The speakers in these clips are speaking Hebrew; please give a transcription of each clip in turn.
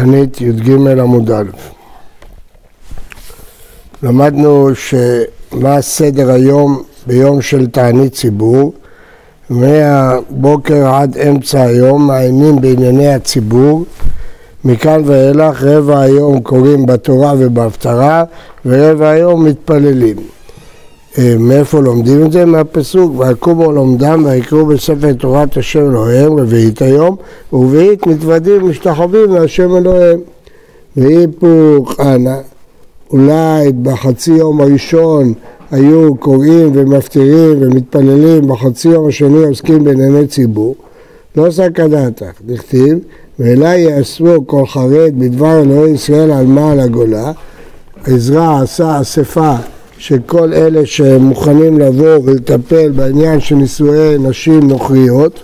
תענית י"ג עמוד א'. למדנו שמה סדר היום ביום של תענית ציבור. מהבוקר עד אמצע היום מעיינים בענייני הציבור. מכאן ואילך רבע היום קוראים בתורה ובהפטרה ורבע היום מתפללים. אה, מאיפה לומדים את זה? מהפסוק, ויקומו לומדם ויקראו בספר תורת השם אלוהיהם רביעית היום, ורביעית מתוודים משתחווים להשם אלוהיהם. והיפוך אנא, אולי בחצי יום הראשון היו קוראים ומפטירים ומתפללים, בחצי יום השני עוסקים בענייני ציבור. לא סקא דעתך, נכתיב, ואלי יאסרו כל חרד בדבר אלוהי ישראל על מעל הגולה. עזרא עשה אספה של כל אלה שמוכנים לבוא ולטפל בעניין של נישואי נשים נוכריות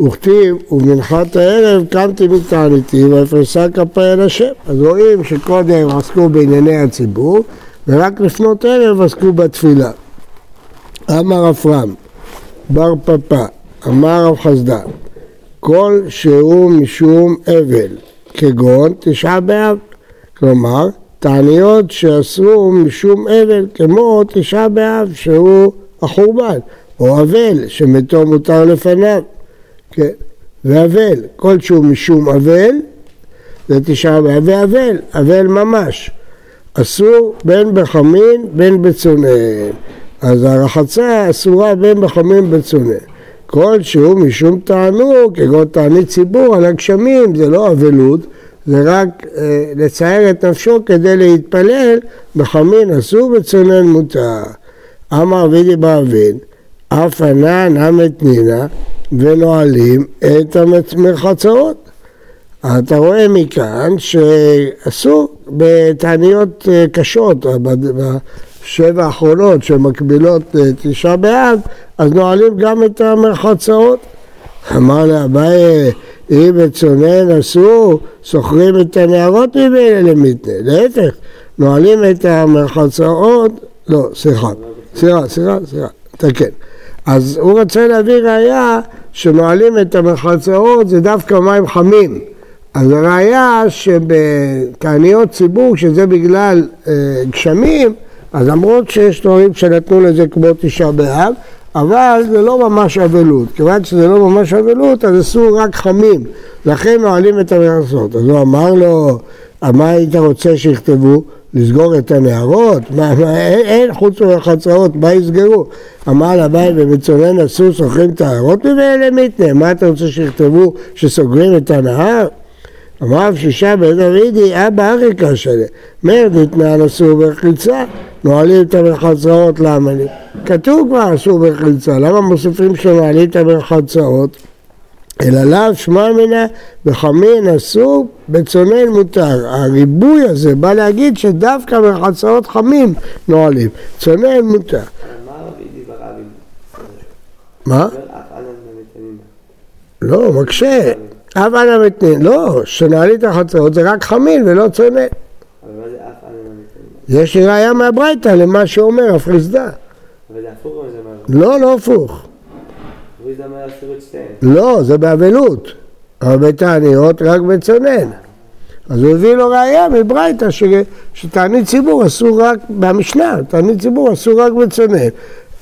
וכתיב, ובמנחת הערב קמתי מתעניתי ואפרסה כפי אל השם. אז רואים שקודם עסקו בענייני הציבור ורק לפנות ערב עסקו בתפילה. אמר אפרם, בר פפא, אמר רב חסדן, כל שהוא משום אבל, כגון תשעה באב. כלומר, תעניות שאסרו משום אבל, כמו תשעה באב שהוא החורבן, או אבל שמתו מותר לפניו, כן, ואבל, כל שהוא משום אבל זה תשעה באב, ואבל, אבל ממש, אסור בין בחמין בין בצונן, אז הרחצה אסורה בין בחמין בצונן. כל שהוא משום תענוג, כגון תענית ציבור על הגשמים, זה לא אבלות, זה רק אה, לצייר את נפשו כדי להתפלל, בחמין אסור וצונן מותר. אמר וידי באבין, אף ענן המתנינה ונועלים את המרחצאות. אתה רואה מכאן שאסור בתעניות אה, קשות, בשבע האחרונות שמקבילות אה, תשעה באב, אז נועלים גם את המרחצאות. אמר לאביי אם בצונן אסור, סוחרים את הנערות ממילא למתנה. להפך, נועלים את המרחצאות, לא, סליחה, סליחה, סליחה, סליחה, תקן. אז הוא רוצה להביא ראייה שנועלים את המרחצאות זה דווקא מים חמים. אז הראייה שבתעניות ציבור, שזה בגלל אה, גשמים, אז למרות שיש דברים שנתנו לזה כמו תשעה באב, אבל זה לא ממש אבלות. כיוון שזה לא ממש אבלות, אז אסור רק חמים. לכן נועלים את המרסות. אז הוא אמר לו, מה היית רוצה שיכתבו? לסגור את הנערות? מה, מה, אין, אין חוץ מהחצרות, מה יסגרו? אמר לבית במצונן אסור סוגרים את הנערות ממילא מתנה, מה אתה רוצה שיכתבו שסוגרים את הנהר? אמר שישה בן דודי, אבא אריקה שלי, מר דתנן אסור בחליצה, נועלים את המרחצאות למה לי? כתוב כבר אסור בחליצה, למה מוסיפים שנועלים את המרחצאות? אלא לאו שמע מנה בחמין אסור, בצונן מותר. הריבוי הזה בא להגיד שדווקא מרחצאות חמים נועלים, צונן מותר. מה? לא, מקשה. אף אנא מתנין. לא, שנעלית החצרות זה רק חמין ולא צונן. מתנין? יש ראייה מהברייתא למה שאומר הפריסדה. אבל זה הפוך או זה מה? לא, לא הפוך. לא, זה באבלות. אבל בתעניות רק בצונן. אז הוא הביא לו ראייה מברייתא שתענית ציבור אסור רק, במשנה, תענית ציבור אסור רק בצונן.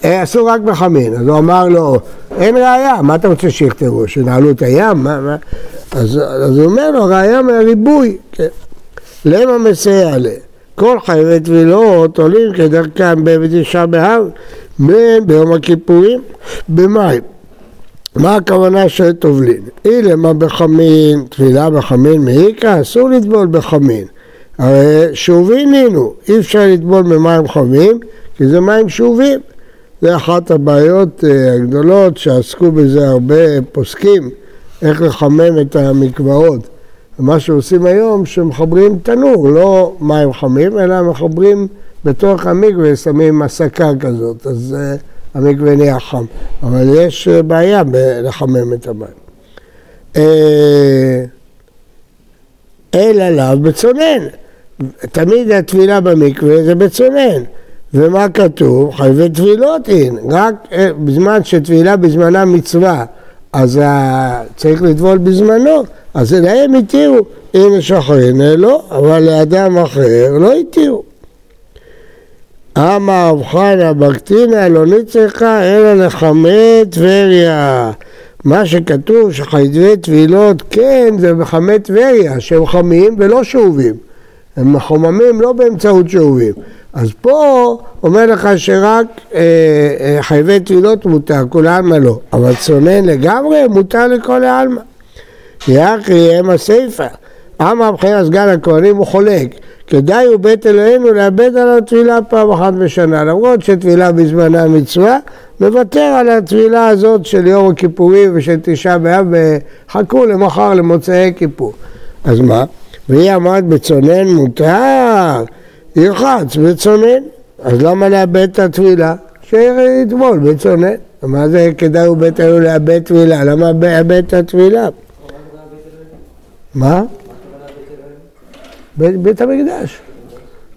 אה, אסור רק בחמין. אז הוא אמר לו, אין ראייה, מה אתה רוצה שיכתבו? שנעלו את הים? מה, מה? אז, אז הוא אומר לו, ראייה מהריבוי. כן. למה מסייע ל... כל חייבי טבילות עולים כדרכם בתשעה באב, בין ביום הכיפורים, במים. מה הכוונה של טובלין? אילמה בחמין, טבילה בחמין מעיקה, אסור לטבול בחמין. הרי שאובים נינו, אי אפשר לטבול במים חמים, כי זה מים שאובים. זה אחת הבעיות אה, הגדולות שעסקו בזה הרבה פוסקים, איך לחמם את המקוואות. ומה שעושים היום, שמחברים תנור, לא מים חמים, אלא מחברים בתוך המקווה, שמים הסקה כזאת, אז uh, המקווה נהיה חם. אבל יש uh, בעיה בלחמם את המים. Uh, אלא לאו בצונן. תמיד הטבילה במקווה זה בצונן. ומה כתוב? חייבי טבילות אין, רק בזמן שטבילה בזמנה מצווה, אז צריך לטבול בזמנו, אז להם התירו, יש אחרים לא, אבל לאדם אחר לא התירו. אמר רב חנה בקטינה לא נצרכה אלא לחמי טבריה. מה שכתוב שחיידבי טבילות כן זה בחמי טבריה שהם חמים ולא שאובים. הם מחוממים לא באמצעות שאובים. אז פה אומר לך שרק אה, אה, חייבי טבילות מותר, כולי עלמא לא. אבל צונן לגמרי מותר לכל העלמא. יחי הם הסיפא. אמר מבחינת סגן הכהנים הוא חולק. כדאי הוא בית אלוהינו לאבד על הטבילה פעם אחת בשנה. למרות שטבילה בזמנה מצווה, מוותר על הטבילה הזאת של יום הכיפורים ושל תשעה באב וחכו למחר למוצאי כיפור. אז מה? והיא אמרת בצונן מותר, ירחץ בצונן. אז למה לאבד את הטבילה? שיטבול בצונן. מה זה כדאי הוא בית אלוהינו לאבד טבילה? למה לאבד את הטבילה? מה? בית, המקדש.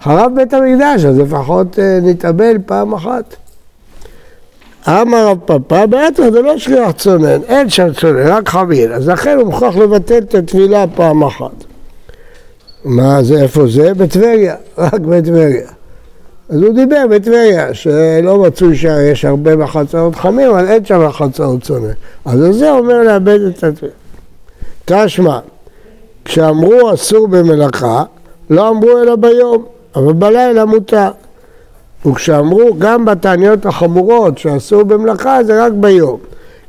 חרב בית המקדש, אז לפחות אה, נתאבל פעם אחת. אמר רב פאפא, בעצם זה לא שליח צונן, אין שם צונן, רק חמין, אז לכן הוא מוכרח לבטל את התפילה פעם אחת. מה זה, איפה זה? בטבריה, רק בטבריה. אז הוא דיבר בטבריה, שלא מצאו שיש הרבה מחצאות חמים, אבל אין שם מחצאות צונן. אז זה אומר לאבד את התפילה. תשמע, כשאמרו אסור במלאכה, לא אמרו אלא ביום, אבל בלילה מותר. וכשאמרו גם בתעניות החמורות שאסור במלאכה זה רק ביום.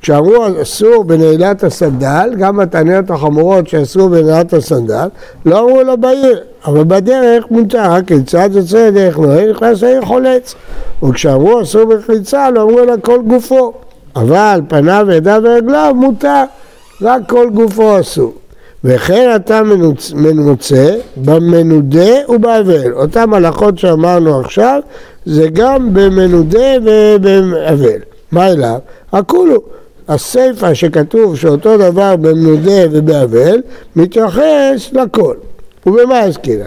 כשאמרו אסור בנעילת הסנדל, גם בתעניות החמורות שאסור בנעילת הסנדל, לא אמרו אלא בעיר, אבל בדרך מותר, כיצד יוצא דרך נוהל, נכנס לעיר חולץ. וכשאמרו אסור בחליצה, לא אמרו אלא כל גופו, אבל פניו, ידיו ורגליו מותר, רק כל גופו אסור. וכן אתה מנוצה במנודה ובאבל. אותן הלכות שאמרנו עכשיו זה גם במנודה ובאבל. מה אליו? הכולו. הסיפא שכתוב שאותו דבר במנודה ובאבל מתייחס לכל. ובמה הזכירה?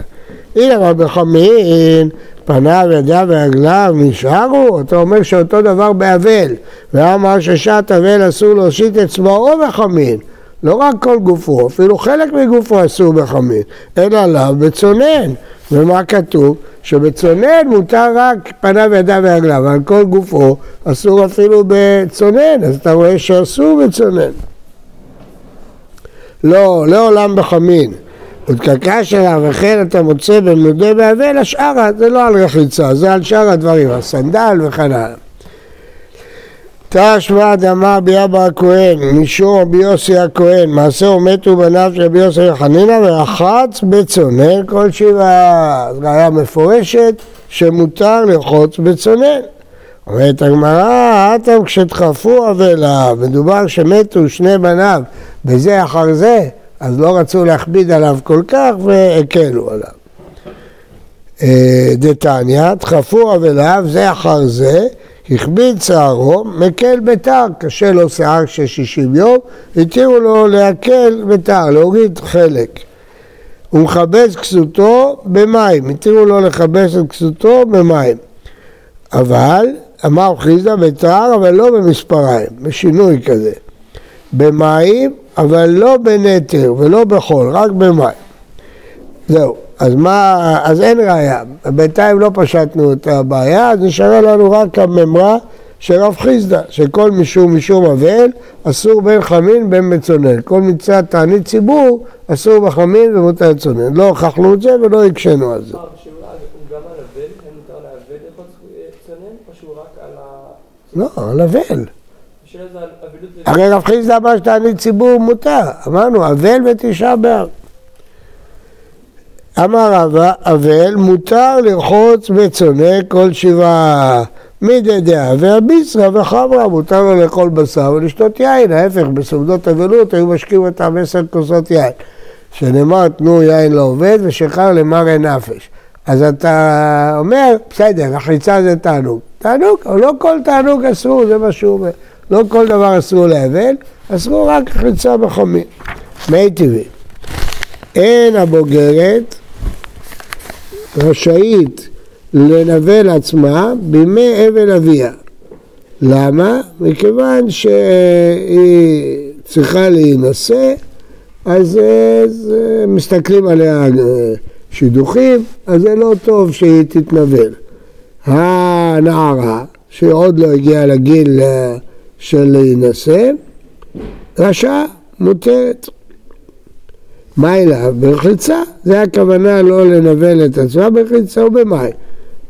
הנה רבי חמין, פניו, ידיו ורגליו נשארו, אתה אומר שאותו דבר באבל, ואמר ששעת אבל אסור להושיט אצבעו בחמין. לא רק כל גופו, אפילו חלק מגופו אסור בחמין, אלא עליו בצונן. ומה כתוב? שבצונן מותר רק פניו, ידיו ורגליו, אבל כל גופו אסור אפילו בצונן, אז אתה רואה שאסור בצונן. לא, לעולם בחמין. ודקקה שלה וכן אתה מוצא במנודה באבל, השאר זה לא על רחיצה, זה על שאר הדברים, הסנדל וכן הלאה. תשמע דמה רבי אבא הכהן, משום רבי יוסי הכהן, מעשהו מתו בניו של רבי יוסי וחנינא ורחץ בצונן כל שבעה. ראיה מפורשת שמותר לרחוץ בצונן. אומרת הגמרא, אתם כשדחפו אבלה, מדובר שמתו שני בניו בזה אחר זה, אז לא רצו להכביד עליו כל כך והקלו עליו. אה, דתניא, דחפו אבליו זה אחר זה הכביד שערו, מקל בתר, קשה לו שיער של שישים יום, התירו לו להקל בתר, להוריד חלק. הוא מכבס כסותו במים, התירו לו לכבס את כסותו במים. אבל, אמר חיסדא בתר, אבל לא במספריים, בשינוי כזה. במים, אבל לא בנטר ולא בחול, רק במים. זהו. אז מה, אז אין ראייה. בינתיים לא פשטנו את הבעיה, אז נשארה לנו רק הממרה של רב חיסדא, שכל משום משום אבל אסור בין חמין בין מצונן. כל מצוות תענית ציבור אסור בחמין ומותר לצונן. לא הוכחנו את זה ולא הקשינו על זה. לא, על אבל. הרי רב חיסדא אמר שתענית ציבור מותר. אמרנו, אבל ותשעה באב. אמר רבא, אבל מותר לרחוץ בצונא כל שבעה. מידי דעה והביסרא וחברא, מותר לו לאכול בשר ולשתות יין, ההפך, בסעודות אבלות היו משקיעים אותם עשר כוסות יין. שנאמר תנו יין לעובד ושחרר למראה נפש. אז אתה אומר, בסדר, החליצה זה תענוג. תענוג, אבל לא כל תענוג אסור, זה מה שהוא אומר. לא כל דבר אסור לאבל, אסור רק החליצה בחמין. מי טבעי. אין הבוגרת רשאית לנבל עצמה בימי אבל אביה. למה? מכיוון שהיא צריכה להינשא, אז, אז מסתכלים עליה שידוכים, אז זה לא טוב שהיא תתנבל. הנערה, שעוד לא הגיעה לגיל של להינשא, רשע מותרת. מה אליו? ברחיצה, זה הכוונה לא לנבל את עצמה ברחיצה ובמים.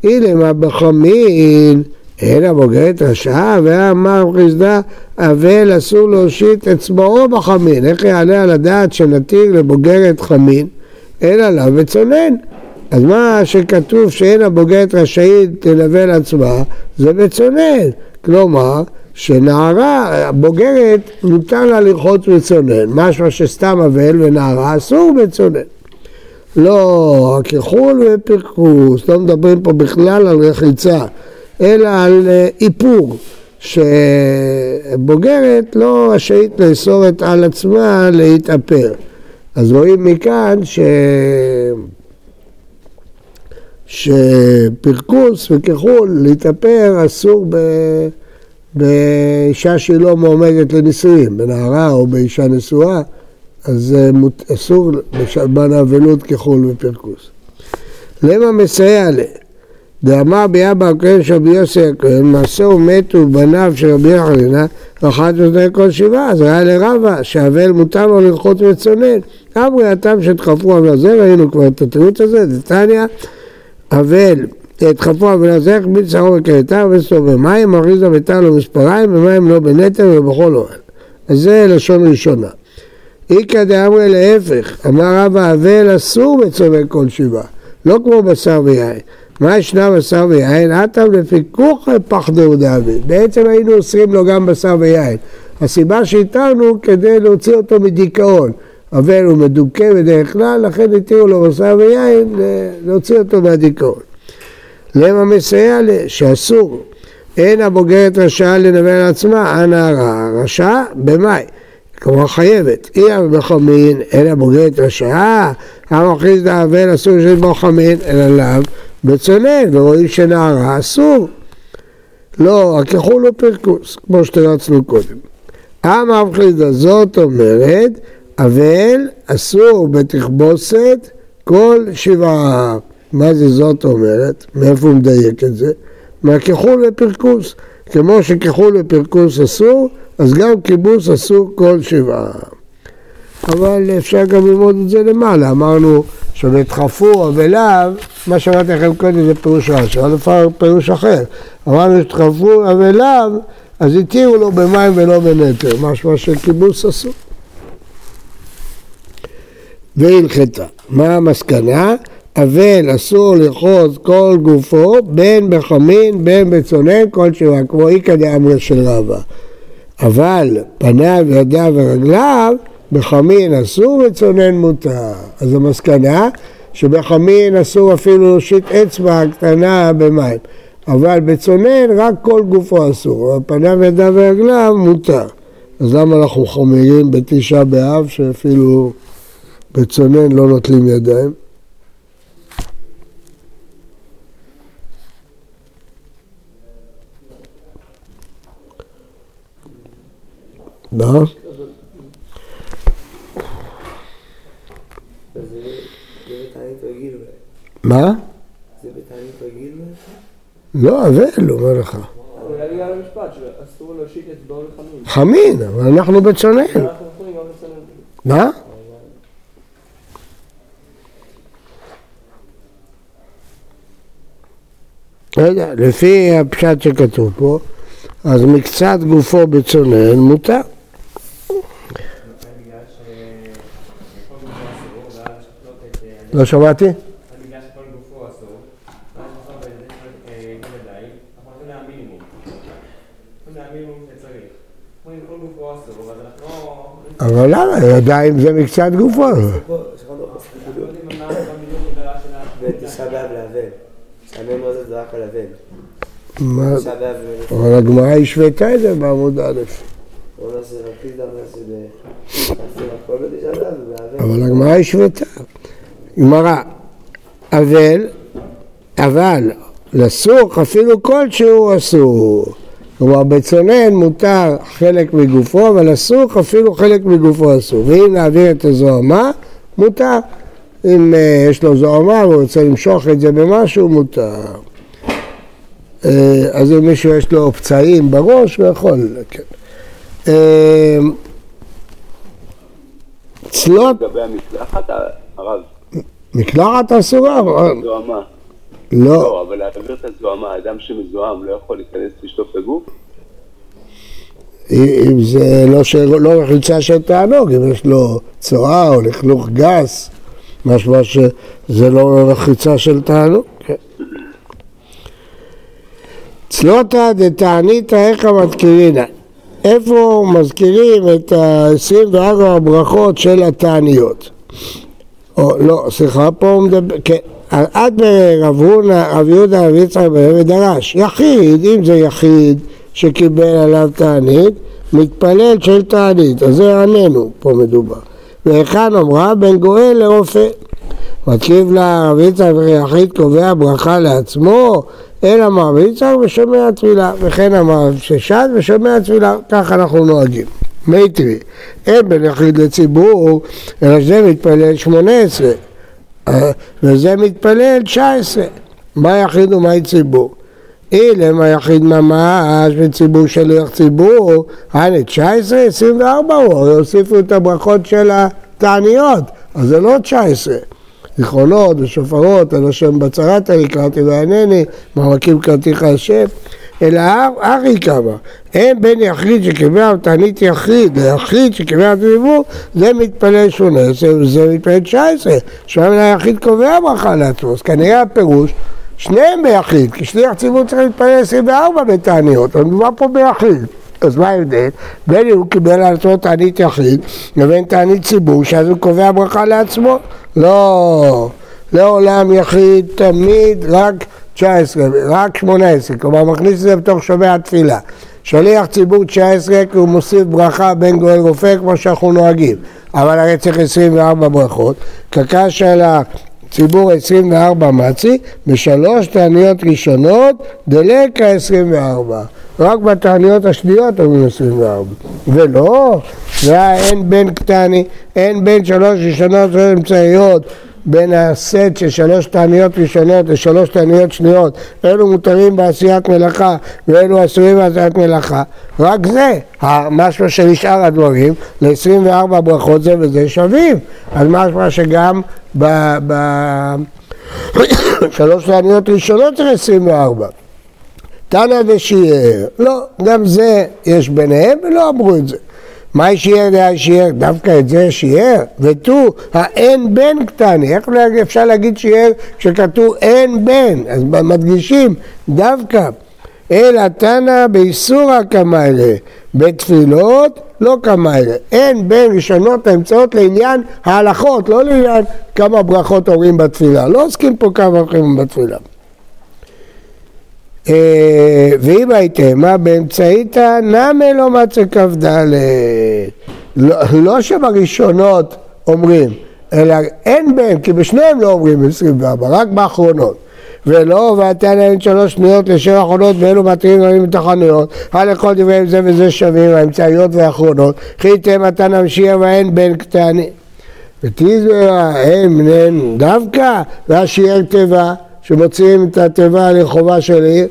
הנה מה בחמין, אין הבוגרת רשעה, ואמר חסדה, אבל אסור להושיט אצבעו בחמין. איך יעלה על הדעת שנתיר לבוגרת חמין, אלא לה וצונן. אז מה שכתוב שאין הבוגרת רשאית לנבל עצמה, זה בצונן. כלומר, שנערה בוגרת מותר לה לרחוץ בצונן, משמע שסתם אבל ונערה אסור בצונן. לא, הכחול ופרקוס, לא מדברים פה בכלל על רחיצה, אלא על אה, איפור, שבוגרת לא רשאית לאסור את על עצמה להתאפר. אז רואים מכאן ש... שפרקוס וכחול להתאפר אסור ב... באישה שהיא לא מועמדת לנישואים, בנערה או באישה נשואה, אז אסור בשלבן האבלות כחול ופרקוס. למה מסייע ל... דאמר ביאבא הכהן של רבי יוסי הכהן, מעשהו מתו בניו של רבי יחלינה, ואחת מזני כל שבעה, אז היה לרבה, שהאבל מותר לו לרחות וצונן. אמרי הטעם שדחפו על זה, ראינו כבר את התירוץ הזה, דתניא, אבל על הזה, החמיץ שרו וכרתה וסתור במים, אריזה ביתר מספריים, ומים לא בנטר ובכל אוהל. אז זה לשון ראשונה. איכא דאמרי להפך, אמר רבא אבל אסור בצונן כל שבעה, לא כמו בשר ויין. מה ישנה בשר ויין? אטם לפיקוח פחדו דאבין. בעצם היינו אוסרים לו גם בשר ויין. הסיבה שהתרנו כדי להוציא אותו מדיכאון. אבל הוא מדוכא בדרך כלל, לכן התירו לו בשר ויין להוציא אותו מהדיכאון. למה מסייע ל... שאסור. אין הבוגרת רשעה לנבל עצמה, הנערה רשעה במאי. כלומר חייבת. אי בחמין, אין הבוגרת רשעה, המכריז דאבל אסור שיש בו חמין, אלא לאו בצונן, ורואים שנערה אסור. לא, הכחול הוא פרקוס, כמו שתרצנו קודם. אמר חלידה זאת אומרת, אבל אסור בתכבוסת כל שבעה. מה זה זאת אומרת? מאיפה הוא מדייק את זה? מהכחול לפרקוס. כמו שכחול לפרקוס אסור, אז גם כיבוס אסור כל שבעה. אבל אפשר גם ללמוד את זה למעלה, אמרנו שנדחפו אבליו, מה שאמרתי לכם קודם זה פירוש רש"י, אבל לפעמים פירוש אחר. אמרנו שדחפו אבליו, אז התירו לו במים ולא בנטר, משמע שכיבוס אסור. והלכתה. מה המסקנה? אבל אסור לרחוז כל גופו, בין בחמין, בין בצונן, כל שבעה, כמו איכא דאמרי של רבא. אבל פניו, ידיו ורגליו, בחמין אסור וצונן מותר. אז המסקנה שבחמין אסור אפילו להושיט אצבע קטנה במים. אבל בצונן רק כל גופו אסור, פניו, ידיו ורגליו מותר. אז למה אנחנו חומרים בתשעה באב שאפילו בצונן לא נוטלים ידיים? מה? מה? זה בתענית רגיל? לא, אבל, אומר לך. חמין, אבל אנחנו בצונן. מה? לא לפי הפשט שכתוב פה, אז מקצת גופו בצונן מותר. לא שמעתי? אבל למה? ידיים זה מקצת גופו. אבל הגמרא השוותה את זה בעמוד א'. אבל הגמרא השוותה. גמרא, אבל, אבל, לסוך אפילו כלשהו אסור. כלומר בצונן מותר חלק מגופו, אבל אסור אפילו חלק מגופו אסור. ואם נעביר את הזוהמה, מותר. אם uh, יש לו זוהמה והוא רוצה למשוך את זה במשהו, מותר. Uh, אז אם מישהו יש לו פצעים בראש, הוא יכול, כן. Uh, צלות... לגבי המקלחת, הרב. מקלחת אסורה. זוהמה. לא. לא, אבל להעביר את הזוהמה, אדם שמזוהם לא יכול להיכנס לשטוף את הגוף? אם זה לא, לא רחיצה של תענוג, אם יש לו צואה או לכלוך גס, משמע שזה לא רחיצה של תענוג. כן. צלותא דתעניתא איכא מתקירינא. איפה מזכירים את ה-24 הברכות של התעניות? או לא, סליחה, פה הוא מדבר, כן. עד ברב הונא, רב יהודה רב יצחק ודרש, יחיד, אם זה יחיד שקיבל עליו תענית, מתפלל של תענית, אז זה עננו, פה מדובר. והיכן אמרה בין גואל לרופא. מקריב לה רב יצחק ויחיד קובע ברכה לעצמו, אלא אמר רב יצחק ושומע תפילה, וכן אמר ששד ושומע תפילה, כך אנחנו נוהגים. מי תראי, אין בין יחיד לציבור, אלא שזה מתפלל שמונה עשרה. וזה מתפלל תשע עשרה. מה יחיד ומה ציבור? אילם היחיד ממש בציבור שליח ציבור, הנה 19, 24 הוא, הוסיפו את הברכות של התעניות, אז זה לא 19. זיכרונות ושופרות, על השם בצרת אני קראתי וענני, מעמקים קראתיך השם, אלא ארי כמה. אין בין יחיד שקיבל תענית יחיד ליחיד שקיבל דיבור, זה מתפלל 18 וזה מתפלל 19. שם היחיד קובע ברכה לעצמו, אז כנראה הפירוש שניהם ביחיד, כי שליח ציבור צריך להתפלל 24 בתעניות, אבל מדובר פה ביחיד. אז מה ההבדל? בין אם הוא קיבל על עצמו תענית יחיד לבין תענית ציבור, שאז הוא קובע ברכה לעצמו. לא, לעולם יחיד תמיד רק 19, רק 18, כלומר מכניס את זה בתוך שומע התפילה. שליח ציבור 19 כי הוא מוסיף ברכה בין גואל רופא כמו שאנחנו נוהגים, אבל הרי צריך 24 ברכות. קקה של ציבור 24 מצי, בשלוש תעניות ראשונות דלקה 24. רק בתעניות השניות אומרים 24. ולא, זה אין בין קטני, אין בין שלוש ראשונות אמצעיות בין הסט של שלוש תעניות ראשונות לשלוש תעניות שניות, אלו מותרים בעשיית מלאכה ואלו אסורים בעשיית מלאכה. רק זה, המשמע של שאר הדברים, ל-24 ברכות זה וזה שווים. אז משמע שגם בשלוש תעניות ראשונות צריך 24. תנא ושיער, לא, גם זה יש ביניהם ולא אמרו את זה. מה שיער דעה שיער? דווקא את זה שיער? ותו, האין בן קטני. איך אפשר להגיד שיער כשכתוב אין בן? אז מדגישים דווקא. אלא תנא באיסורא קמיילה, בתפילות לא קמיילה. אין בין ראשונות האמצעות לעניין ההלכות, לא לעניין כמה ברכות אומרים בתפילה. לא עוסקים פה כמה ברכות בתפילה. אה, ואם הייתם, מה באמצעיתא נמי לא מצא כ"ד. לא, שבראשונות אומרים, אלא אין בהם, כי בשניהם לא אומרים 24, רק באחרונות. ולא, ואתן להם שלוש שניות לשם האחרונות ואלו מתריעים גדולים בתחנויות, על לכל דבריהם זה וזה שווים, האמצעיות והאחרונות, חיתם מתן המשיח ואין בן קטני. ותיזרה הם בניהם דווקא, והשיער תיבה. שמוציאים את התיבה לחובה של עיר,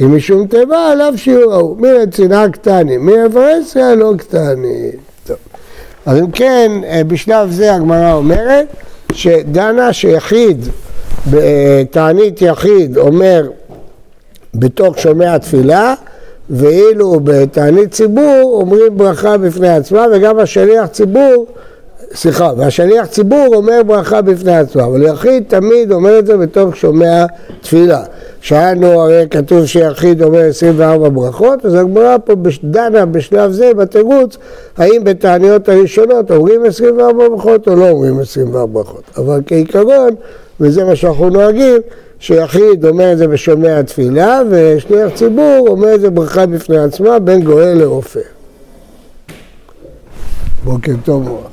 אם משום תיבה עליו שיעור ההוא, מרצינה קטני, מאברסיה לא קטני. טוב. אז אם כן, אה, בשלב זה הגמרא אומרת שדנה שיחיד, תענית יחיד אומר בתוך שומע תפילה, ואילו בתענית ציבור אומרים ברכה בפני עצמה, וגם השליח ציבור סליחה, והשליח ציבור אומר ברכה בפני עצמה, אבל יחיד תמיד אומר את זה בתוך שומע תפילה. שאלנו, הרי כתוב שיחיד אומר 24 ברכות, אז הגמרא פה דנה בשלב זה בתירוץ, האם בתעניות הראשונות אומרים 24 ברכות או לא אומרים 24 ברכות. אבל כעיקרון, וזה מה שאנחנו נוהגים, שיחיד אומר את זה בשומע תפילה, ושליח ציבור אומר את זה ברכה בפני עצמה בין גואל לרופא. בוקר טוב.